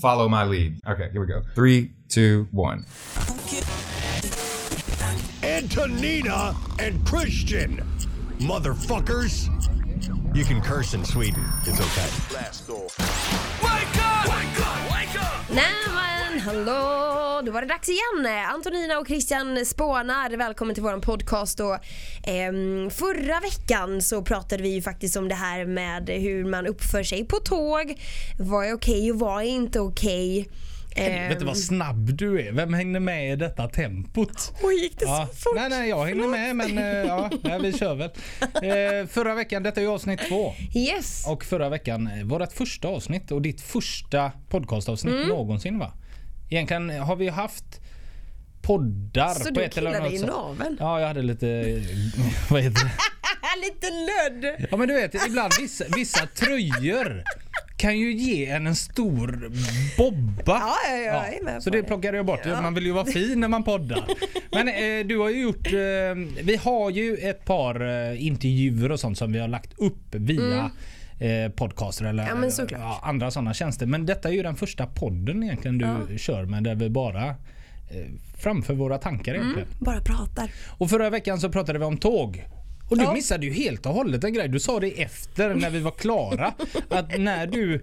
follow my lead. Okay, here we go. Three, two, one. Antonina and Christian. Motherfuckers. You can curse in Sweden. It's okay. Nej men hallå, då var det dags igen. Antonina och Christian spånar. Välkommen till våran podcast. Och, ehm, förra veckan så pratade vi ju faktiskt om det här med hur man uppför sig på tåg. Vad är okej och vad är inte okej? Helvete Ehm, vad snabb du är. Vem hängde med i detta tempot? Oj, gick det Ja. så fort? Nej, nej, jag hängde med men eh, ja, nej, vi kör väl. Eh, förra veckan, detta är ju avsnitt två. Yes. Och förra veckan eh, vårt första avsnitt och ditt första podcastavsnitt Mm. någonsin va? Egentligen har vi haft poddar Så på du ett eller annat dig i sätt. naveln? Ja, jag hade lite... Vad heter det? Lite lödd. Ja men du vet, ibland vissa, vissa tröjor kan ju ge en en stor bobba. Ja, ja, ja, med Så det det. plockade jag bort. Ja. Man vill ju vara fin när man poddar. Men eh, du har ju gjort, eh, vi har ju ett par eh, intervjuer och sånt som vi har lagt upp via eh, podcaster eller Mm. Ja, ja, andra sådana tjänster. Men detta är ju den första podden egentligen du kör med där vi bara eh, framför våra tankar egentligen. Bara pratar. Och förra veckan så pratade vi om tåg. Och du Ja. missade ju helt och hållet en grej. Du sa det efter när vi var klara. att när du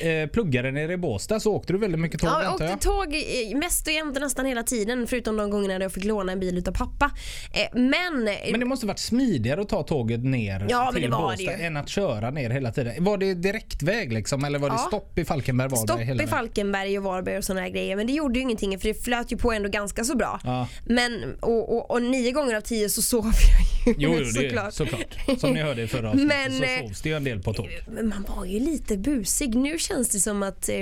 eh, pluggade nere i Båstad så åkte du väldigt mycket tåg Ja, jag åkte jag? tåg eh, mest och jämt nästan hela tiden förutom de gångerna jag fick låna en bil utav pappa. Eh, Men, Men det måste varit smidigare att ta tåget ner Ja, till det det Båstad än att köra ner hela tiden. Var det direktväg liksom eller var det Ja. stopp i Falkenberg? Var stopp det hela i? Falkenberg och Varberg och här grejer. Men det gjorde ju ingenting för det flöt ju på ändå ganska så bra. Ja. Men, och, och, och nio gånger av tio så sov jag ju Jo, jo det, såklart. såklart. Som ni hörde i förra avsnittet Men, så eh, sovs det ju en del på tåg. Men man var ju lite busig. Nu känns det som att eh,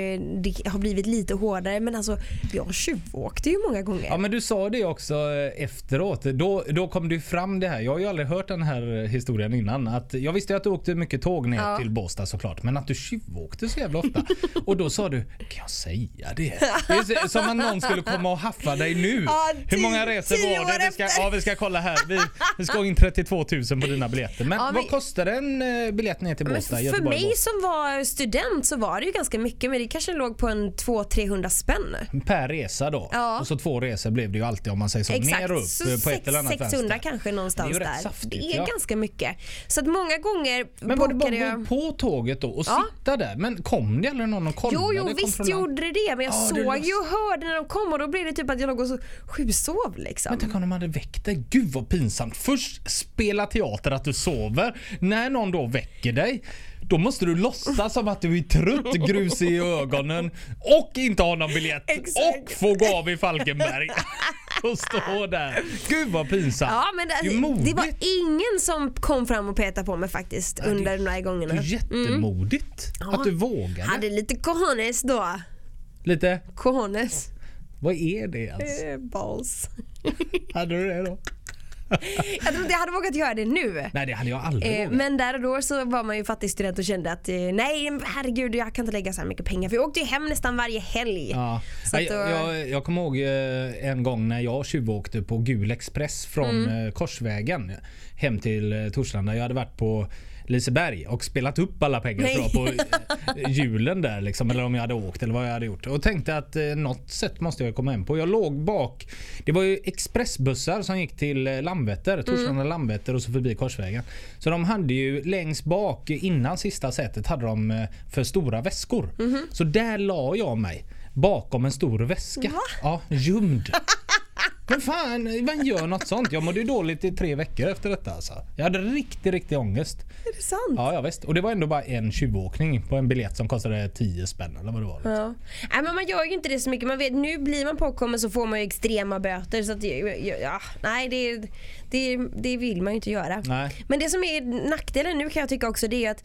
det har blivit lite hårdare. Men alltså, jag tjuvåkte ju många gånger. Ja men du sa det också eh, efteråt. Då, då kom ju fram det här. Jag har ju aldrig hört den här historien innan. Att jag visste ju att du åkte mycket tåg ner Ja. till Båstad såklart. Men att du tjuvåkte så jävla ofta. Och då sa du, kan jag säga det? Det är som att någon skulle komma och haffa dig nu. Ja, Hur många resor var det? Vi ska, ja, vi ska kolla här. Vi, vi ska in 32 000 på dina biljetter. Men Ja, vad vi- kostar en eh, biljett ner till Men Båstad? för Göteborg, mig Båstad? som var student så var det ju ganska mycket men det kanske låg på en 200-300 spänn. Per resa då. Ja. Och så två resor blev det ju alltid om man säger så. Exakt, Ner och upp så eh, på sex- ett eller annat 600 vänster. kanske någonstans Det är där. saftigt, det är ja. ganska mycket. Så att många gånger Men bara, bara borkade gå jag... på tåget då och Ja. sitta där. Men kom det aldrig någon och kollade? Jo, jo visst kontrollant? gjorde det det men jag såg ju och hörde när de kom och då blev det typ att jag låg och så sjusov liksom. Men tänk om de hade väckt dig. Gud vad pinsamt. Först spela teater att du sover. När någon då väcker dig. Då måste du låtsas som att du är trött, grus i ögonen och inte ha någon biljett. Exakt. Och få gå av i Falkenberg. och stå där. Gud vad pinsamt. Ja men det det, var ingen som kom fram och petade på mig faktiskt det- under de där gångerna. Det är jättemodigt Ja. att du vågade. Hade lite cojones då. Lite, Cojones. vad är det ens? Eh, Balls. Hade du det då? Jag tror inte jag hade vågat göra det nu. Nej det hade jag aldrig Eh, vågat. men där och då så var man ju fattig student och kände att eh, nej herregud jag kan inte lägga så här mycket pengar för jag åkte ju hem nästan varje helg. Ja. Så jag, då- jag, jag kommer ihåg eh, en gång när jag tjuvåkte på Gul Express från Mm. eh, Korsvägen hem till eh, Torslanda. Jag hade varit på Liseberg och spelat upp alla pengar Nej. jag, på eh, hjulen där liksom, eller om jag hade åkt eller vad jag hade gjort. Och tänkte att eh, något sätt måste jag komma hem på. Jag låg bak. Det var ju expressbussar som gick till eh, Landvetter, Torslanda Landvetter och så förbi Korsvägen. Så de hade ju längst bak innan sista sätet hade de eh, för stora väskor. Så där la jag mig bakom en stor väska. Ja, gömd. Men fan, vem gör något sånt? Jag mådde ju dåligt i tre veckor efter detta. Alltså. Jag hade riktig, riktig ångest. Är det sant? Ja, ja visst. Och det var ändå bara en tjuvåkning på en biljett som kostade 10 spänn eller vad det var. Ja. Nej, men man gör ju inte det så mycket. Man vet, nu blir man påkommen så får man ju extrema böter. Så att, ja, nej, det, det, det vill man ju inte göra. Nej. Men det som är nackdelen nu kan jag tycka också det är att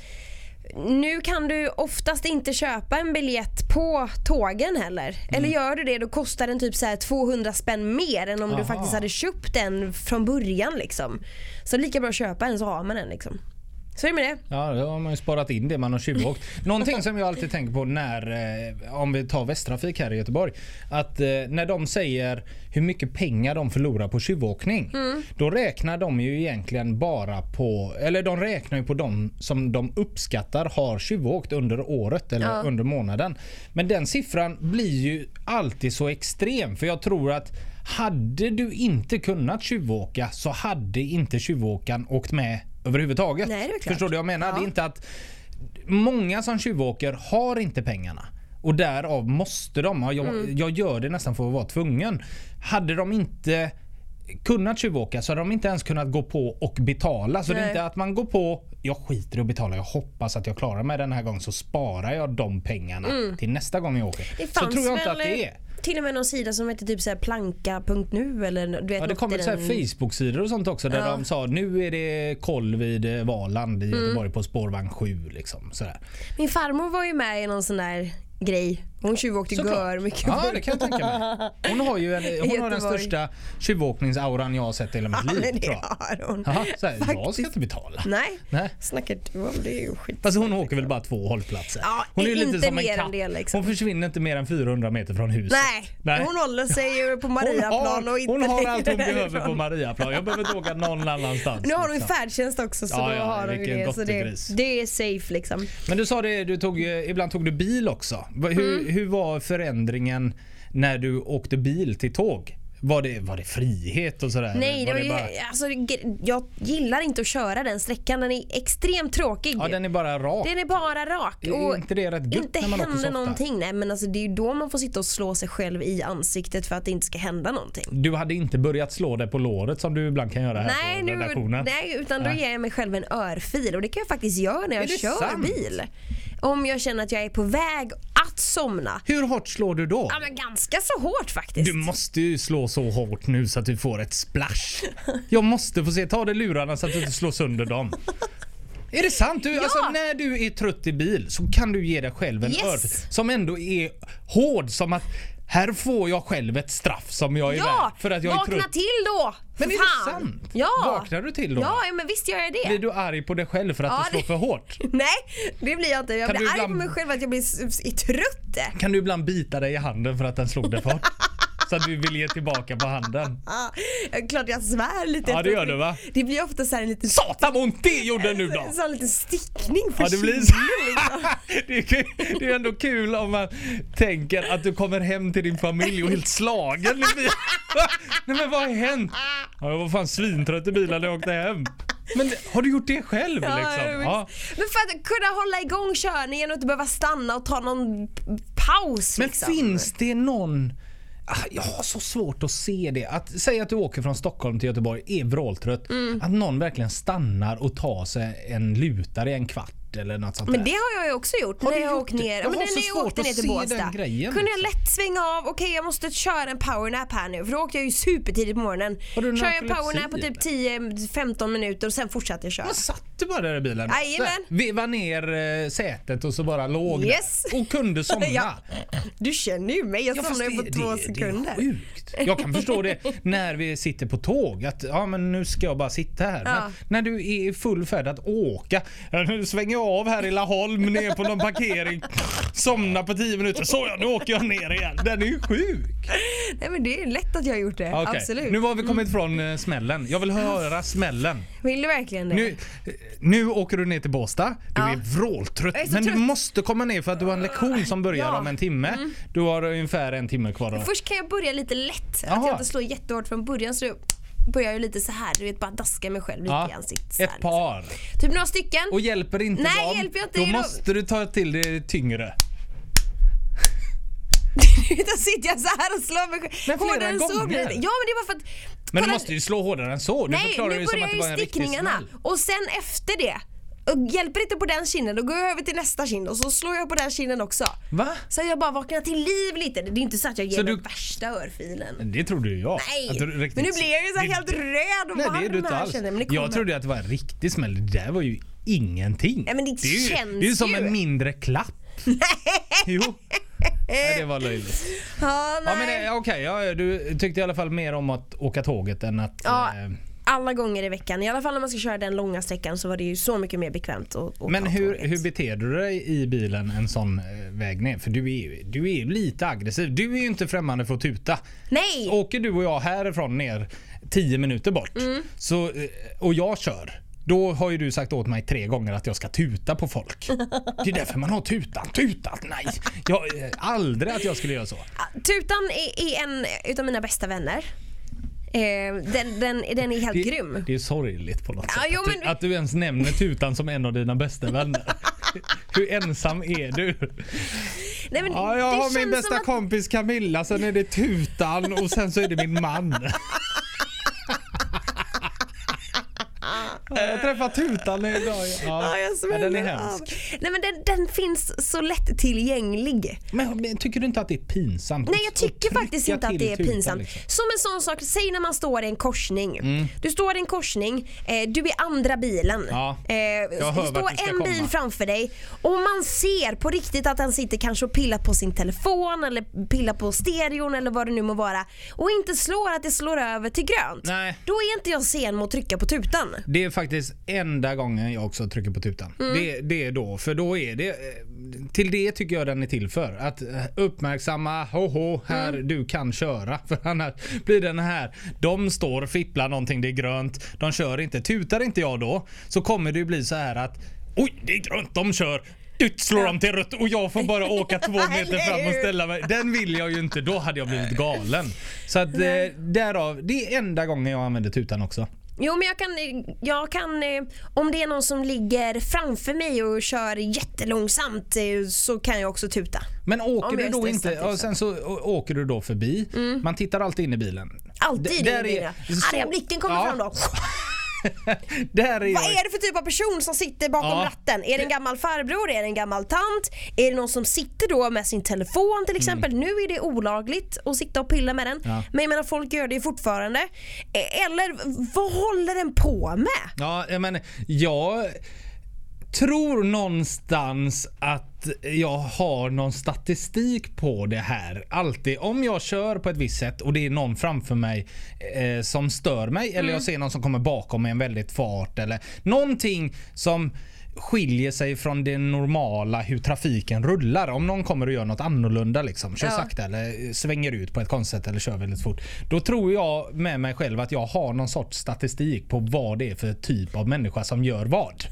nu kan du oftast inte köpa en biljett på tågen heller. Eller gör du det då kostar den typ så här 200 spänn mer än om Aha. du faktiskt hade köpt den från början liksom. Så lika bra att köpa en så har man den liksom. Så är det med det. Ja, då har man ju sparat in det man har tjuvåkt. Någonting som jag alltid tänker på när, eh, om vi tar Västtrafik här i Göteborg. Att eh, när de säger hur mycket pengar de förlorar på tjuvåkning. Då räknar de ju egentligen bara på, eller de räknar ju på de som de uppskattar har tjuvåkt under året eller Ja. under månaden. Men den siffran blir ju alltid så extrem för jag tror att hade du inte kunnat tjuvåka så hade inte tjuvåkaren åkt med överhuvudtaget. Nej. Förstår du vad jag menar? Ja. Det är inte att många som tjuvåker har inte pengarna. Och därav måste de. Ja, Jag, Mm. jag gör det nästan för att vara tvungen. Hade de inte kunnat tjuvåka så hade de inte ens kunnat gå på och betala. Så det är Nej. inte att man går på, jag skiter i att betala, jag hoppas att jag klarar mig den här gången så sparar jag de pengarna till nästa gång jag åker. Mm. Så tror jag inte att det är. till och med någon sida som hette typ så planka.nu eller du vet Ja, det kommer så här Facebook-sidor och sånt också där Ja. de sa nu är det koll vid eh, Valand Mm. i Göteborg på spårvagn 7. Liksom, sådär. Min farmor var ju med i någon sån där grej. Hon tjuvåkte gör mycket. Ja, det kan jag tänka mig. Hon har ju en, hon har den största tjuvåkningsauran jag har sett i hela mitt Ja, liv. men det har hon. Jaha, så här, jag ska inte betala. Nej, Nej. snackar du om? Det är ju skit. Fast hon åker väl bara två hållplatser. Ja, hon är ju inte lite som en katt. det, liksom. Hon försvinner inte mer än 400 meter från huset. Nej, hon håller sig ju på Mariaplan har, och inte hon har allt hon behöver på Mariaplan. Jag behöver inte åka någon annanstans. Nu har hon liksom. färdtjänst också så Ja, då ja, har hon det. Så det, det är safe liksom. Men du sa det, du tog, eh, ibland tog du bil också. Va- Hur, hur var förändringen när du åkte bil till tåg? Var det, var det frihet och sådär? Nej, det var ju, bara, alltså, jag gillar inte att köra den sträckan. Den är extremt tråkig. ja, den är bara rak. Den är bara rak. Är Och inte det rätt inte när man så händer ofta? någonting. Nej, men alltså, det är ju då man får sitta och slå sig själv i ansiktet för att det inte ska hända någonting. Du hade inte börjat slå dig på låret som du ibland kan göra här Nej, på nu, redaktionen? nej, utan då Nej. ger jag mig själv en örfil och det kan jag faktiskt göra när jag Är det kör sant? bil. Om jag känner att jag är på väg att somna. Hur hårt slår du då? Ja men ganska så hårt faktiskt. Du måste ju slå så hårt nu så att du får ett splash. Jag måste få se. Ta dig lurarna så att du inte slår sönder dem. Är det sant? Du, alltså, när du är trött i bil så kan du ge dig själv en Yes. örfil som ändå är hård som att här får jag själv ett straff som jag är Ja, värd för att jag är vakna trött. till då! Men för är det sant? Ja. Vaknar du till då? Ja, ja, men visst gör jag det. Blir du arg på dig själv för att Ja, du slår det- för hårt? Nej, det blir jag inte. Jag Kan blir du arg på ibland- mig själv att jag blir trött. Kan du ibland bita dig i handen för att den slog dig för hårt? Så att du vill ge tillbaka på handen. Ah, klart jag svär lite. Ja, det gör du, va? Det blir ofta så här en liten, Satan vad ont det gjorde nu då! en liten stickning för Ja, det blir så. liksom. det, är, kul- det är ändå kul om man tänker att du kommer hem till din familj och är helt slagen. Nej men vad har hänt? Ja, jag var fan svintrött i bilen när jag åkte hem. Men har du gjort det själv Ja, liksom? Ja. Men för att kunna hålla igång körningen och inte behöva stanna och ta någon paus. Men liksom. finns det någon... Ah, Jag har så svårt att se det. Att säga att du åker från Stockholm till Göteborg, är vråltrött. Mm. Att någon verkligen stannar och tar sig en lutare i en kvart eller något sånt Men det har jag ju också gjort Har när jag åkt ner. Jag men har när så jag svårt åkte ner till Båstad. den grejen, Kunde jag liksom. lätt svänga av, okej jag måste köra en powernap här nu för då åkte jag ju supertidigt på morgonen. Har du Kör jag powernap på typ 10-15 minuter och sen fortsatte jag köra. Men satt du bara där i bilen? Jajamän. Veva ner eh, sätet och så bara låg Yes. där. Och kunde somna. Ja. Du känner ju mig, jag Ja, somnade ju på det- två det- sekunder. Det är sjukt. Jag kan förstå det när vi sitter på tåg. Att ja, men nu ska jag bara sitta här. Ja. Men när du är i full färd att åka. Nu svänger jag av här i Laholm ner på någon parkering. Somnar på 10 minuter. Så ja, nu åker jag ner igen. Den är ju sjuk. Nej men det är lätt att jag har gjort det, Okej, absolut. Nu har vi kommit från eh, smällen. Jag vill höra smällen. Vill du verkligen det? Nu, nu åker du ner till Båstad. Du Ja. är vråltrött. Jag är så Men du trött. måste komma ner för att du har en lektion som börjar Ja. Mm. om en timme. Du har ungefär en timme kvar. Då. Först kan jag börja lite lätt, att Jaha. jag inte slår jättehårt från början så då börjar jag lite så här, du vet bara daska mig själv lite i ansiktet. ett par. liksom. Typ några stycken. Och hjälper inte Nej, dem, hjälper jag inte då då- måste du ta till det tyngre. Då sitter jag så här och slår mig själv. Hårdare än så blir det. Ja men det var för att Men du måste ju slå hårdare än så. Du Nej, förklarar nu ju som att börjar det var ju en riktig stickningarna smäll. och sen efter det hjälper inte på den kinden, då går jag över till nästa kind och så slår jag på den kinden också. Va? Så jag bara vaknar till liv lite. Det är inte så att jag ger Så mig du- värsta örfilen. Det trodde ju jag. Nej, men nu blir jag ju så Det- helt röd och Nej varm det är du inte alls. jag. Det kommer. Jag trodde att det var en riktig smäll. Det där var ju ingenting. Ja, men det är ju, känns det är som ju. en mindre klapp. Jo. Nej, det var löjligt. Ja, nej. Ja, men eh, okej, ja, du tyckte i alla fall mer om att åka tåget än att Ja. eh, alla gånger i veckan. I alla fall när man ska köra den långa sträckan så var det ju så mycket mer bekvämt att åka Men hur, hur beter du dig i bilen en sån eh, väg ner? För du är, ju- du är ju lite aggressiv. Du är ju inte främmande för att tuta. Nej! Åker du och jag härifrån ner 10 minuter bort Mm. så, eh, och jag kör. Då har ju du sagt åt mig tre gånger att jag ska tuta på folk. Det är därför man har tutan. Tutat? Nej. Jag, eh, aldrig att jag skulle göra så. Tutan är, är en utav mina bästa vänner. Eh, den, den, den är helt Det, grym. det är sorgligt på något Ja, sätt. jo, att, du, men- att du ens nämner tutan som en av dina bästa vänner. Hur ensam är du? Nej, men Ja, jag har min bästa att- kompis Camilla, sen är det tutan och sen så är det min man. Ja, Jag träffade tutan idag. Ja, Ja, jag ja, den är hemsk. Nej men den, den finns så lätt tillgänglig. Men, men tycker du inte att det är pinsamt? Nej jag tycker faktiskt inte att det är pinsamt. liksom? Som en sån sak, säg när man står i en korsning. Mm. Du står i en korsning, eh, du är andra bilen. Ja, Eh, det står en bil komma. framför dig och man ser på riktigt att den sitter kanske och pillar på sin telefon eller pillar på stereon eller vad det nu må vara. Och inte slår att det slår över till grönt. Nej. Då är inte jag sen med att trycka på tutan. Det är faktiskt enda gången jag också trycker på tutan. Mm. Det, det är då, för då är det... eh, Till det tycker jag den är till för. Att eh, uppmärksamma, hoho, här Mm. du kan köra. För annars blir den här, de står och fipplar någonting, det är grönt, de kör inte. Tutar inte jag då så kommer det ju bli så här att oj det är grönt, de kör. Ut slår de till rött och jag får bara åka två meter fram och ställa mig. Den vill jag ju inte, då hade jag blivit galen. Så att eh, därav, det är enda gången jag använder tutan också. Jo men jag kan, jag kan, eh, om det är någon som ligger framför mig och kör jättelångsamt eh, så kan jag också tuta. Men åker du är då inte, och sen så å- åker du då förbi. Man tittar alltid in i bilen. Alltid D- in i är- bilen. så- Arga blicken kommer ja, fram då. Där är Vad är det för typ av person som sitter bakom Ja. ratten? Är det en gammal farbror? Är det en gammal tant? Är det någon som sitter då med sin telefon till exempel? Nu är det olagligt att sitta och pilla med den. Mm. Ja. Men jag menar folk gör det ju fortfarande. Eh, Eller vad håller den på med? Ja, men jag tror någonstans att jag har någon statistik på det här. Alltid. Om jag kör på ett visst sätt och det är någon framför mig eh, som stör mig eller jag ser någon som kommer bakom mig i en väldigt fart eller någonting som skiljer sig från det normala hur trafiken rullar. Om någon kommer och gör något annorlunda liksom, kör Ja. sakta eller svänger ut på ett konstigt eller kör väldigt fort. Då tror jag med mig själv att jag har någon sorts statistik på vad det är för typ av människa som gör vad.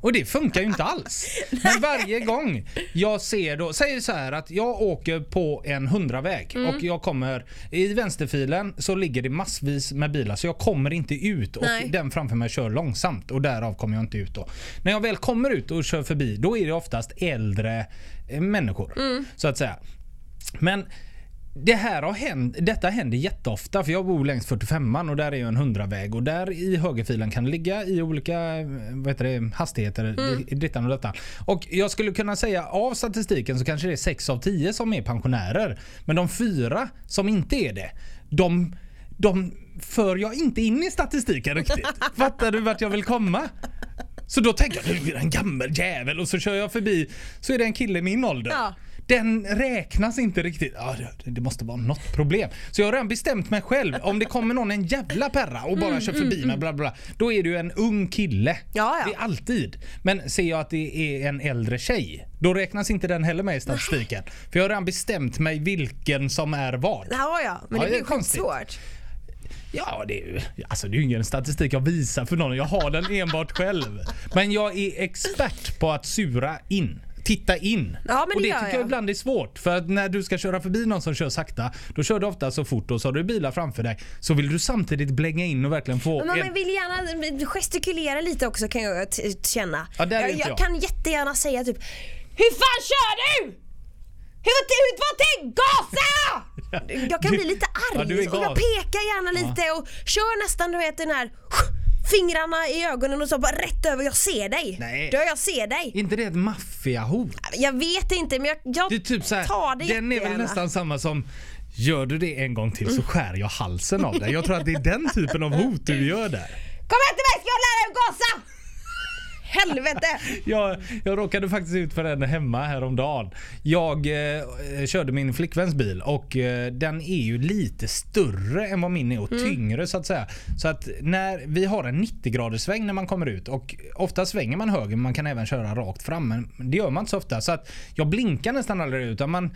Och det funkar ju inte alls. Men varje gång jag ser då, säg så här att jag åker på en 100-väg Mm. och jag kommer i vänsterfilen så ligger det massvis med bilar så jag kommer inte ut och Nej. den framför mig kör långsamt och därav kommer jag inte ut då. När jag väl kommer ut och kör förbi då är det oftast äldre eh, människor så att säga. Men det här har hänt, detta händer jätteofta för jag bor längs 45an och där är ju en 100-väg och där i högerfilen kan det ligga i olika eh, vad heter det, hastigheter, i dittan och detta. Och jag skulle kunna säga av statistiken så kanske det är 6 av 10 som är pensionärer. Men de fyra som inte är det, de, de för jag inte in i statistiken riktigt. Fattar du vart jag vill komma? Så då tänker jag, du är en gammal jävel och så kör jag förbi så är det en kille i min ålder. Ja. Den räknas inte riktigt. Ja, det, det måste vara något problem. Så jag har redan bestämt mig själv. Om det kommer någon en jävla perra och bara kör förbi mig, bla bla, då är det ju en ung kille. Mm, Ja, ja. Det är alltid. Men ser jag att det är en äldre tjej, då räknas inte den heller med i statistiken. För jag har redan bestämt mig vilken som är vad. Ja, ja, men Ja, det det är blir konstigt. skitsvårt. Ja, det är ju alltså det är ingen statistik jag visar för någon. Jag har den enbart själv. Men jag är expert på att sura in. Titta in. Ja, men och det det tycker jag jag. ibland är svårt. För att när du ska köra förbi någon som kör sakta, då kör du ofta så fort och så har du bilar framför dig. Så vill du samtidigt blänga in och verkligen få Men man en... vill gärna gestikulera lite också kan jag känna. Ja, där är jag, inte jag jag. kan jättegärna säga typ Hur fan kör du? Hur, hur var det? Gasa! Jag kan bli lite arg Ja, du och jag pekar gärna lite och kör nästan du vet den här fingrarna i ögonen och så bara rätt över jag ser dig. Nej. Då jag ser dig. inte det ett maffiahot? Jag vet inte men jag, jag Det är typ så här, tar det den är väl nästan samma som Gör du det en gång till så skär jag halsen av dig. Jag tror att det är den typen av hot du gör där. Kom här till mig ska jag lära dig att gasa! Helvete! Jag, jag råkade faktiskt ut för den hemma häromdagen. Jag eh, körde min flickväns bil och eh, den är ju lite större än vad min är och tyngre så att säga. Så att när vi har en 90 graders sväng när man kommer ut och ofta svänger man höger men man kan även köra rakt fram men det gör man inte så ofta. Så att jag blinkar nästan aldrig ut. utan Man,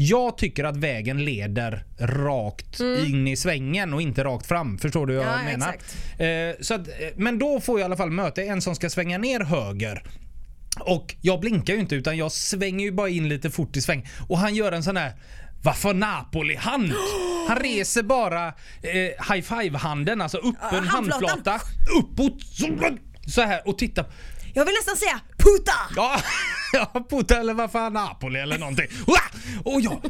jag tycker att vägen leder rakt in i svängen och inte rakt fram. Förstår du vad Ja, jag menar? Eh, så att, eh, men då får jag i alla fall möta en som ska svänga ner höger. Och jag blinkar ju inte utan jag svänger ju bara in lite fort i sväng. Och han gör en sån här varför Napoli-hand? Han reser bara eh, high five-handen, alltså upp en handflatan. handflata uppåt så här och tittar. Jag vill nästan säga puta! Ja, ja puta eller vad fan Napoli eller någonting. Och jag,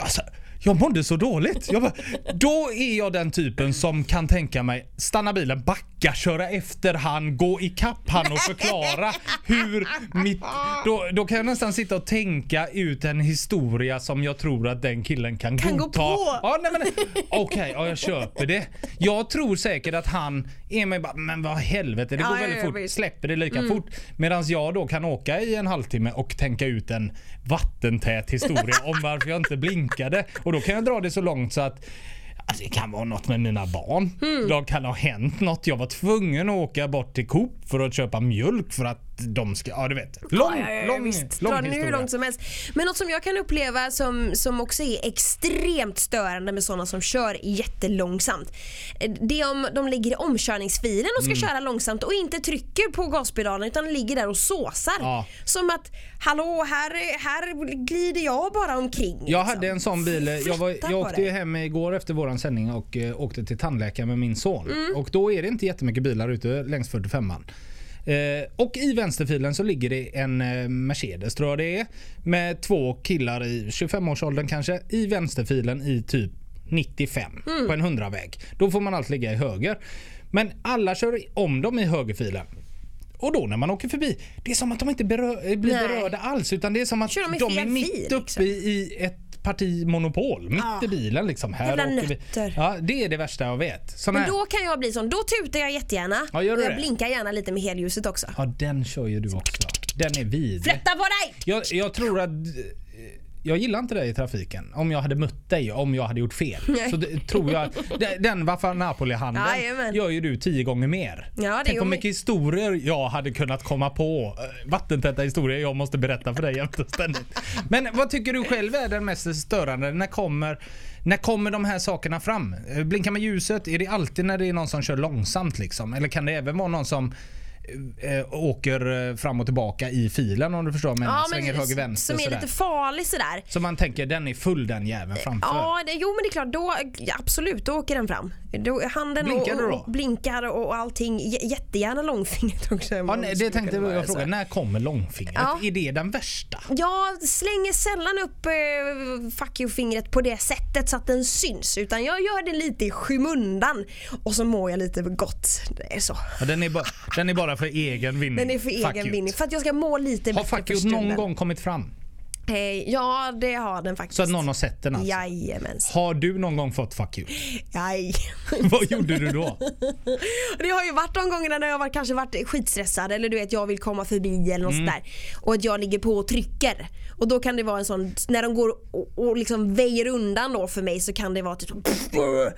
alltså, jag mådde så dåligt. Jag bara, då är jag den typen som kan tänka mig stanna bilen, backa, köra efter han, gå ikapp han och förklara hur mitt... Då, då kan jag nästan sitta och tänka ut en historia som jag tror att den killen kan, Kan gå godta. på. Ja, nej, men Okej, ja, jag köper det. Jag tror säkert att han är med bara, men vad helvete, det går ja, väldigt ja, fort. Släpper det lika fort. Medan jag då kan åka i en halvtimme och tänka ut en vattentät historia om varför jag inte blinkade. Och då kan jag dra det så långt så att Alltså det kan vara något med mina barn. Mm. Det kan ha hänt något. Jag var tvungen att åka bort till Coop för att köpa mjölk för att de ska... Ja du vet. Lång, Ja, ja, ja, lång, visst. lång Dra den hur historia. långt som helst. Men något som jag kan uppleva som, som också är extremt störande med sådana som kör jättelångsamt. eh, Det är om de ligger i omkörningsfilen och ska Mm. köra långsamt och inte trycker på gaspedalen utan ligger där och såsar. Ja. Som att, hallå här, här glider jag bara omkring. Jag liksom. hade en sån bil. Jag, var, jag åkte det. hem igår efter våran sändning och eh, åkte till tandläkaren med min son. Mm. Och då är det inte jättemycket bilar ute längs 45an. Eh, och i vänsterfilen så ligger det en eh, Mercedes tror jag det är. Med två killar i 25-årsåldern kanske i vänsterfilen i typ 95 Mm. på en 100-väg. Då får man allt ligga i höger. Men alla kör om dem i högerfilen. Och då när man åker förbi, det är som att de inte berö- blir Nej. berörda alls. Utan det är som att de är mitt uppe liksom. i ett parti monopol. Mitt Ja. i bilen liksom. Här Jävla nötter. Ja, det är det värsta jag vet. Sån Men här, då kan jag bli sån, då tutar jag jättegärna Ja, gör och jag det? blinkar gärna lite med helljuset också. Ja, den kör ju du också. Den är vidrig. Flytta på dig! Jag, jag tror att... Jag gillar inte dig i trafiken. Om jag hade mött dig, om jag hade gjort fel. Nej. Så det, tror jag... Den varför Napoli-handeln gör ju du tio gånger mer. Ja, Tänk vi. mycket historier jag hade kunnat komma på. eh, Vattentäta historier jag måste berätta för dig jämt och ständigt. Men vad tycker du själv är den mest störande? När kommer, när kommer de här sakerna fram? Eh, Blinka med ljuset, är det alltid när det är någon som kör långsamt liksom? Eller kan det även vara någon som åker eh, fram och tillbaka i filen om du förstår jag menar? Svänger höger vänster som är sådär. lite farlig sådär. Så man tänker den är full den jäveln framför. Ja, det, jo men det är klart, då, ja, absolut, då åker den fram. Då, handen Blinkar och, då? och blinkar och, och allting. J- jättegärna långfingret också. Ja, nej, det tänkte jag fråga. När kommer långfingret? Ja. Är det den värsta? Jag slänger sällan upp eh, fuck you-fingret på det sättet så att den syns. Utan jag gör det lite i skymundan. Och så mår jag lite gott. Det är så. Ja, den, är ba, den är bara för egen vinning. Den är för Fuck egen vinning. För att jag ska må lite Har bättre fuck för you någon stunden. gång kommit fram? Eh, ja, det har den faktiskt. Så att någon har sett den alltså? Jajamensan. Har du någon gång fått fuck you? Jaj. Vad gjorde du då? Det har ju varit de gångerna när jag kanske varit skitstressad eller du vet jag vill komma förbi eller något Mm. sådär. Och att jag ligger på och trycker. Och då kan det vara en sån, när de går och, och liksom väjer undan då för mig så kan det vara typ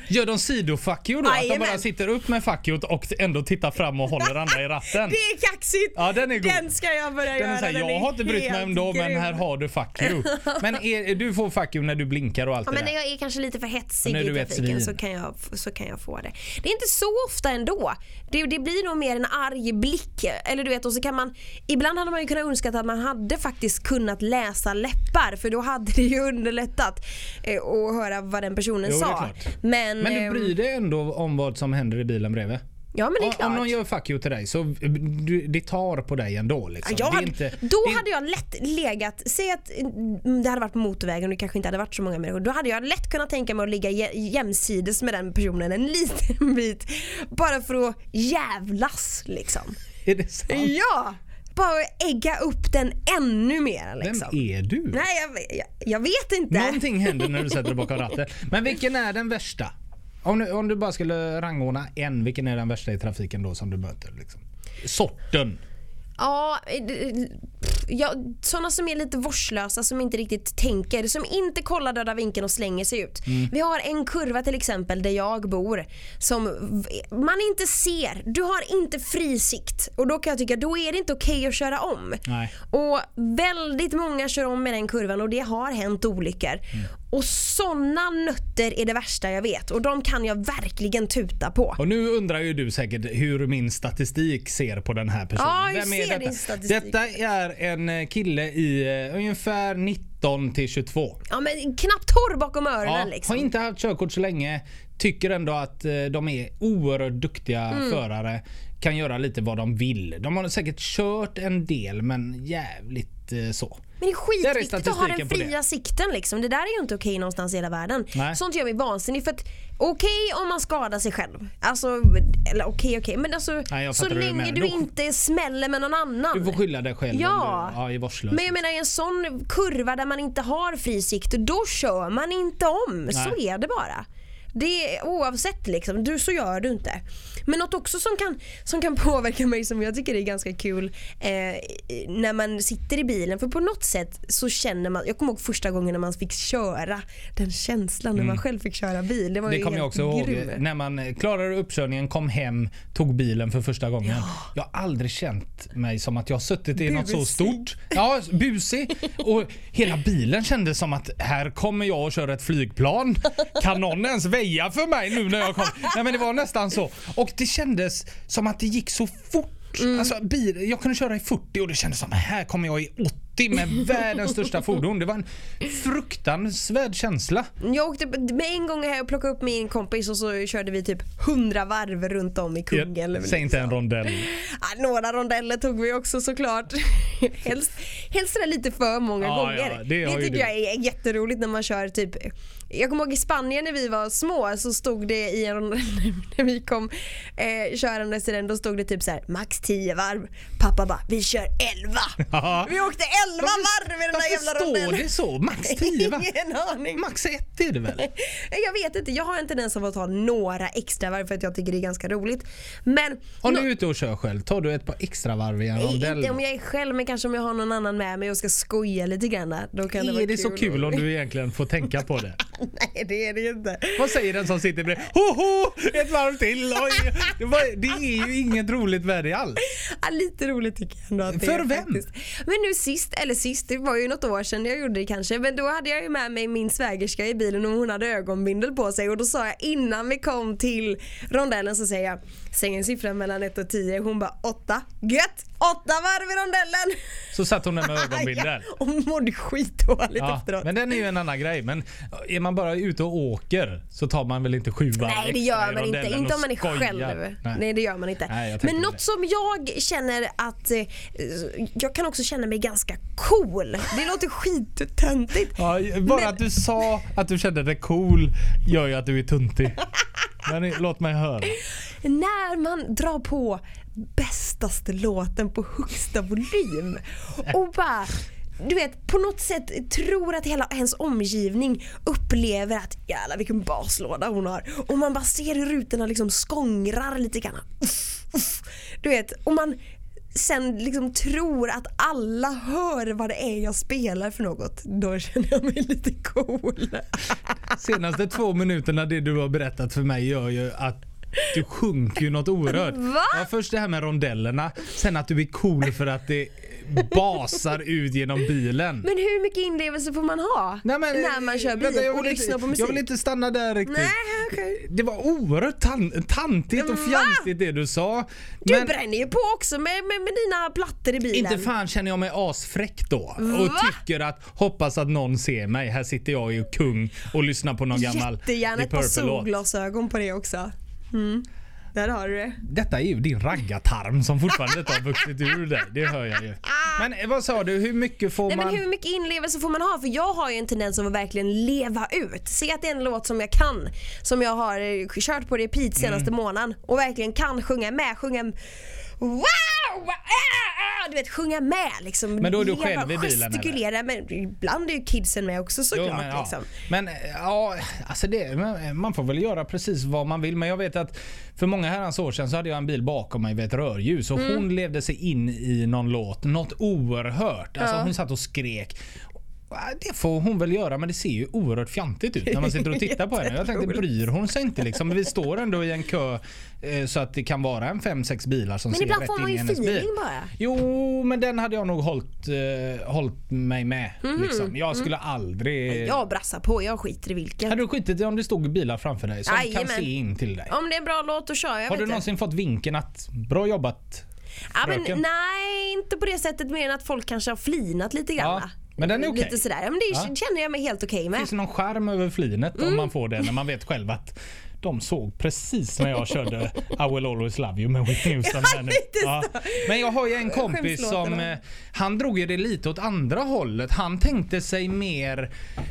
Gör de sido-fuck you då? Att de bara sitter upp med fuck you och ändå tittar fram och håller andra i ratten? Det är kaxigt! Ja, den är god. Den ska jag börja Den göra. så här, den jag har inte brytt mig om då men här har du fuck you. Men är, du får fuck you när du blinkar och allt Ja, det men när där? jag är kanske lite för hetsig när i trafiken så kan, jag, så kan jag få det. Det är inte så ofta ändå. Det, det blir nog mer en arg blick. Eller du vet, och så kan man, ibland hade man ju kunnat önska att man hade faktiskt kunnat läsa läppar för då hade det ju underlättat eh, att höra vad den personen Jo, sa. Men, Men du ehm, bryr dig ändå om vad som händer i bilen bredvid? Ja men det är klart. om någon gör fuck you till dig så du, det tar på dig ändå liksom. Ja, jag hade, inte, då det hade jag lätt legat, säg att mm, det hade varit på motorvägen och det kanske inte hade varit så många människor. Då hade jag lätt kunnat tänka mig att ligga jä- jämsides med den personen en liten bit. Bara för att jävlas liksom. Är det sant? Ja! Bara ägga upp den ännu mer liksom. Vem är du? Nej jag, jag, jag vet inte. Någonting händer när du sätter dig bakom ratten. Men vilken är den värsta? Om du, om du bara skulle rangordna en, vilken är den värsta i trafiken då som du möter? Liksom? Sorten. Ja, eh, ja, sådana som är lite vårdslösa, som inte riktigt tänker, som inte kollar döda vinkeln och slänger sig ut. Mm. Vi har en kurva till exempel där jag bor som man inte ser. Du har inte fri sikt och då kan jag tycka då är det inte okej att köra om. Nej. Och väldigt många kör om med den kurvan och det har hänt olyckor. Mm. Och sådana nötter är det värsta jag vet och de kan jag verkligen tuta på. Och nu undrar ju du säkert hur min statistik ser på den här personen. Ja, hur Vem är ser detta? din statistik? Detta är en eh, kille i eh, ungefär 19 till 22. Ja men knappt torr bakom öronen Ja, liksom. Har inte haft körkort så länge. Tycker ändå att eh, de är oerhört duktiga Mm. förare. Kan göra lite vad de vill. De har säkert kört en del men jävligt eh, så. Men det är skitviktigt att ha den fria sikten liksom. Det där är ju inte okej någonstans i hela världen. Nej. Sånt gör mig vansinnig för att okej om man skadar sig själv. Alltså, eller okej okej men alltså Nej, så du länge du Då- inte smäller med någon annan. Du får skylla dig själv Ja. om du ja, är. Men jag menar i en sån kurva där man inte har fri sikt, då kör man inte om. Så är det bara. Det är, oavsett liksom, du, så gör du inte. Men något också som kan, som kan påverka mig som jag tycker är ganska kul eh, när man sitter i bilen. För på något sätt så känner man, jag kommer ihåg första gången när man fick köra, den känslan när man själv fick köra bil. Det var Mm. Det kommer jag också ihåg. När man klarade uppkörningen, kom hem, tog bilen för första gången. Jag har aldrig känt mig som att jag har suttit i något så Busig. stort. Ja, busig. Och hela bilen kändes som att här kommer jag och kör ett flygplan. Kan någon ens väja för mig nu när jag kom? Nej men det var nästan så. Och det kändes som att det gick så fort. Mm. Alltså, bil, jag kunde köra i 40 och det kändes som att här kommer jag i 80 med världens största fordon. Det var en fruktansvärd känsla. Jag åkte med en gång här och plockade upp min kompis och så körde vi typ 100 varv runt om i Kungälv. liksom. Säg inte en rondell. Ja, några rondeller tog vi också såklart. helst, helst sådär lite för många Ja, gånger. ja, det ju tycker jag är jätteroligt när man kör typ jag kommer ihåg i Spanien när vi var små så stod det i en rondell när vi kom eh, körandes i den då stod det typ så här max 10 varv. Pappa bara vi kör 11. Ja. Vi åkte 11 varv i den där jävla Varför står rondellen. det så? Max 10 va? Ingen aning. Max 1 är det väl? Jag vet inte, jag har en tendens av att ta några extra varv för att jag tycker det är ganska roligt. Men Om du är ute och kör själv, tar du ett par extra varv i en rondell? inte om jag är själv men kanske om jag har någon annan med mig och ska skoja lite grann. Då kan det vara är det så kul om du egentligen får tänka på det? Nej det är det ju inte. Vad säger den som sitter bredvid? Hoho! Ett varv till! Oj. Det är ju inget roligt värde alls. Ja, lite roligt tycker jag ändå att det För är vem? faktiskt. Men nu sist, eller sist, det var ju något år sedan jag gjorde det kanske. Men då hade jag ju med mig min svägerska i bilen och hon hade ögonbindel på sig och då sa jag innan vi kom till rondellen så säger jag Säg en siffra mellan 1 och 10. Hon bara 8. Gött! 8 varv i rondellen! Så satt hon där med ögonbindel. Ja, och mådde skitdåligt Ja, efteråt. men den är ju en annan grej. Men är man bara ute och åker så tar man väl inte sju varv Nej det gör man inte, inte om man är skojar. själv. Nej. Nej. det gör man inte. Nej, Men det. något som jag känner att eh, jag kan också känna mig ganska cool. Det låter skittöntigt. Ja, bara att du sa att du kände dig cool gör ju att du är tuntig. Men låt mig höra. När man drar på bästaste låten på högsta volym och bara du vet, på något sätt tror att hela ens omgivning upplever att jävlar vilken baslåda hon har. Och man bara ser hur rutorna liksom skångrar lite grann. Du vet, och man sen liksom tror att alla hör vad det är jag spelar för något. Då känner jag mig lite cool. Senaste två minuterna det du har berättat för mig gör ju att du sjunker ju något oerhört. Va? Ja, först det här med rondellerna, sen att du är cool för att det basar ut genom bilen. Men hur mycket inlevelse får man ha Nej, men, när man kör bil vänta, jag vill och inte- lyssnar på musik? Jag vill inte stanna där riktigt. Nej, okej. Det var oerhört tan- tantigt och Va? fjantigt det du sa. Du Men bränner ju på också med, med, med dina plattor i bilen. inte fan känner jag mig asfräck då. Och Va? tycker att, hoppas att någon ser mig. Här sitter jag ju kung och lyssnar på någon gammal Jättegärna ett par Purple-låt. solglasögon på det också. Där har du det. Detta är ju din raggartarm som fortfarande inte har vuxit ur dig. Det hör jag ju. Men eh, vad sa du, hur mycket får Nej, man? men hur mycket inlevelse får man ha? För jag har ju en tendens att verkligen leva ut. Se att det är en låt som jag kan, som jag har eh, kört på repeat senaste Mm. månaden och verkligen kan sjunga med. Sjunga Wow! Ah, ah, du vet sjunga med liksom. Men då är du Leva, själv i bilen, eller? Gestikulera, men ibland är ju kidsen med också såklart. Jo, men, ja. liksom. men ja, alltså det, man- man får väl göra precis vad man vill. Men jag vet att för många herrans år sedan så hade jag en bil bakom mig vid ett rörljus och Mm. hon levde sig in i någon låt. Något oerhört. Alltså Ja. Hon satt och skrek. Det får hon väl göra men det ser ju oerhört fjantigt ut när man sitter och tittar på henne. Jag tänkte bryr hon sig inte liksom? Vi står ändå i en kö eh, så att det kan vara en fem sex bilar som Men ser ibland rätt får in man i ju hennes bil. feeling bara. Jo, men den hade jag nog hållit, eh, hållit mig med. Mhm. Liksom. Jag skulle Mm. aldrig... Jag brassar på, jag skiter i vilken. Hade du skitit i om det stod bilar framför dig som kan Jajamän. se in till dig? Om det är en bra låt då kör jag. Har du någonsin fått vinken att bra jobbat? Ja, men, nej, inte på det sättet mer än att folk kanske har flinat lite grann. Ja? Men den är okej. Lite sådär. Ja, men det Ja. känner jag mig helt okej med. Finns det någon skärm över flinet Mm. om man får det när man vet själv att de såg precis när jag körde I will always love you med Whitney Houston här nu. så. Men jag har ju en kompis som eh, han drog ju det lite åt andra hållet. Han tänkte sig mer,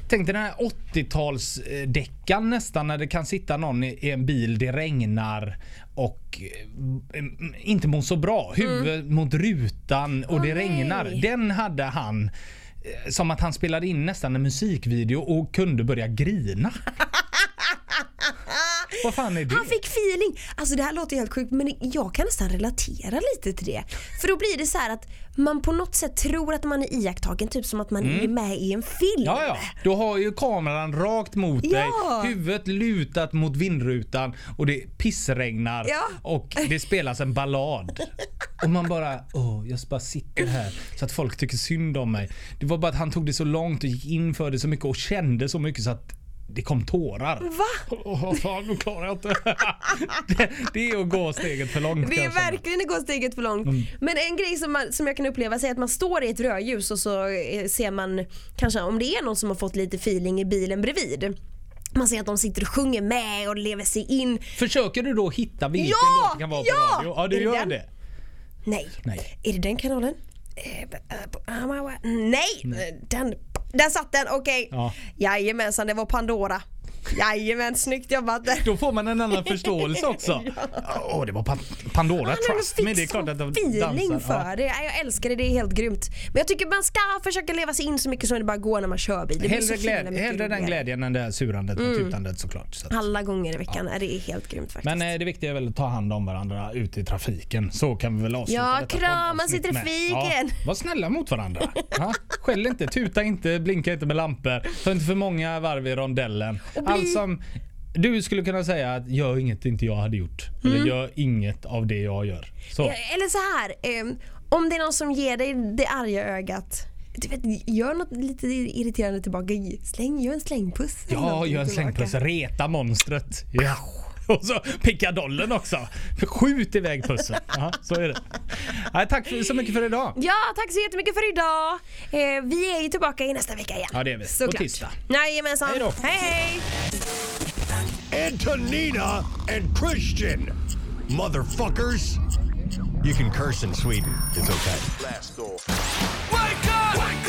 tänkte den här 80-talsdeckan nästan när det kan sitta någon i en bil, det regnar och eh, mm, inte mår så bra. Huvudet mot rutan och Åh, det regnar. nej. Den hade han Eh, som att han spelade in nästan en musikvideo och kunde börja grina. Vad fan är det? Han fick feeling. Alltså det här låter helt sjukt men jag kan nästan relatera lite till det. För då blir det så här att man på något sätt tror att man är iakttagen, typ som att man är med i en film. Mm. Ja, ja. Du har ju kameran rakt mot Ja. dig, huvudet lutat mot vindrutan och det pissregnar Ja. och det spelas en ballad. Och man bara, åh, jag bara sitter här så att folk tycker synd om mig. Det var bara att han tog det så långt och gick in för det så mycket och kände så mycket så att det kom tårar. Va? Vad fan, nu klarar jag inte. det, det är att gå steget för långt. Det är verkligen att gå steget för långt. Mm. Men en grej som, man, som jag kan uppleva är att man står i ett rödljus och så eh, ser man kanske om det är någon som har fått lite feeling i bilen bredvid. Man ser att de sitter och sjunger med och lever sig in. Försöker du då hitta vilken Ja! låt det kan vara på Ja! radio? Ja, du gör den? det. Nej. Nej. Är det den kanalen? Wa- Nej! Den, där satt den, okej. Ja. Jajamensan, det var Pandora. Jajamän, snyggt jobbat. Då får man en annan förståelse också. Åh, det var Pan- Pandora Trust Me. Det är klart att de feeling för det. Jag älskar det, det är helt grymt. Men jag tycker man ska försöka leva sig in så mycket som det bara går när man kör bil. Det Hellre, gläd- hellre den glädjen än det här surandet och tutandet såklart. Så. Alla gånger i veckan. Ja. Det är helt grymt faktiskt. Men eh, det viktiga är väl att ta hand om varandra ute i trafiken. Så kan vi väl avsluta Ja, kramas i trafiken. Ja, var snälla mot varandra. Ja, skäll inte, tuta inte, blinka inte med lampor. Ta inte för många varv i rondellen. Allt som du skulle kunna säga att gör inget inte jag hade gjort. Mm. Eller gör inget av det jag gör. Så. Eller så här. Eh, om det är någon som ger dig det arga ögat. Du vet, gör något lite irriterande tillbaka. Släng, gör en slängpuss. Ja, gör en tillbaka. slängpuss. Reta monstret. Ja. Och så pickadollen också. Skjut iväg pussen. Ja, så är det. Nej, tack så mycket för idag. Ja, tack så jättemycket för idag. Eh, vi är ju tillbaka i nästa vecka igen. Ja, det är vi. På Såklart. tisdag. Jajamensan. Hej då. Hej, hej. Antonina and Christian. Motherfuckers. You can curse in Sweden. It's okay. Blast off. Wake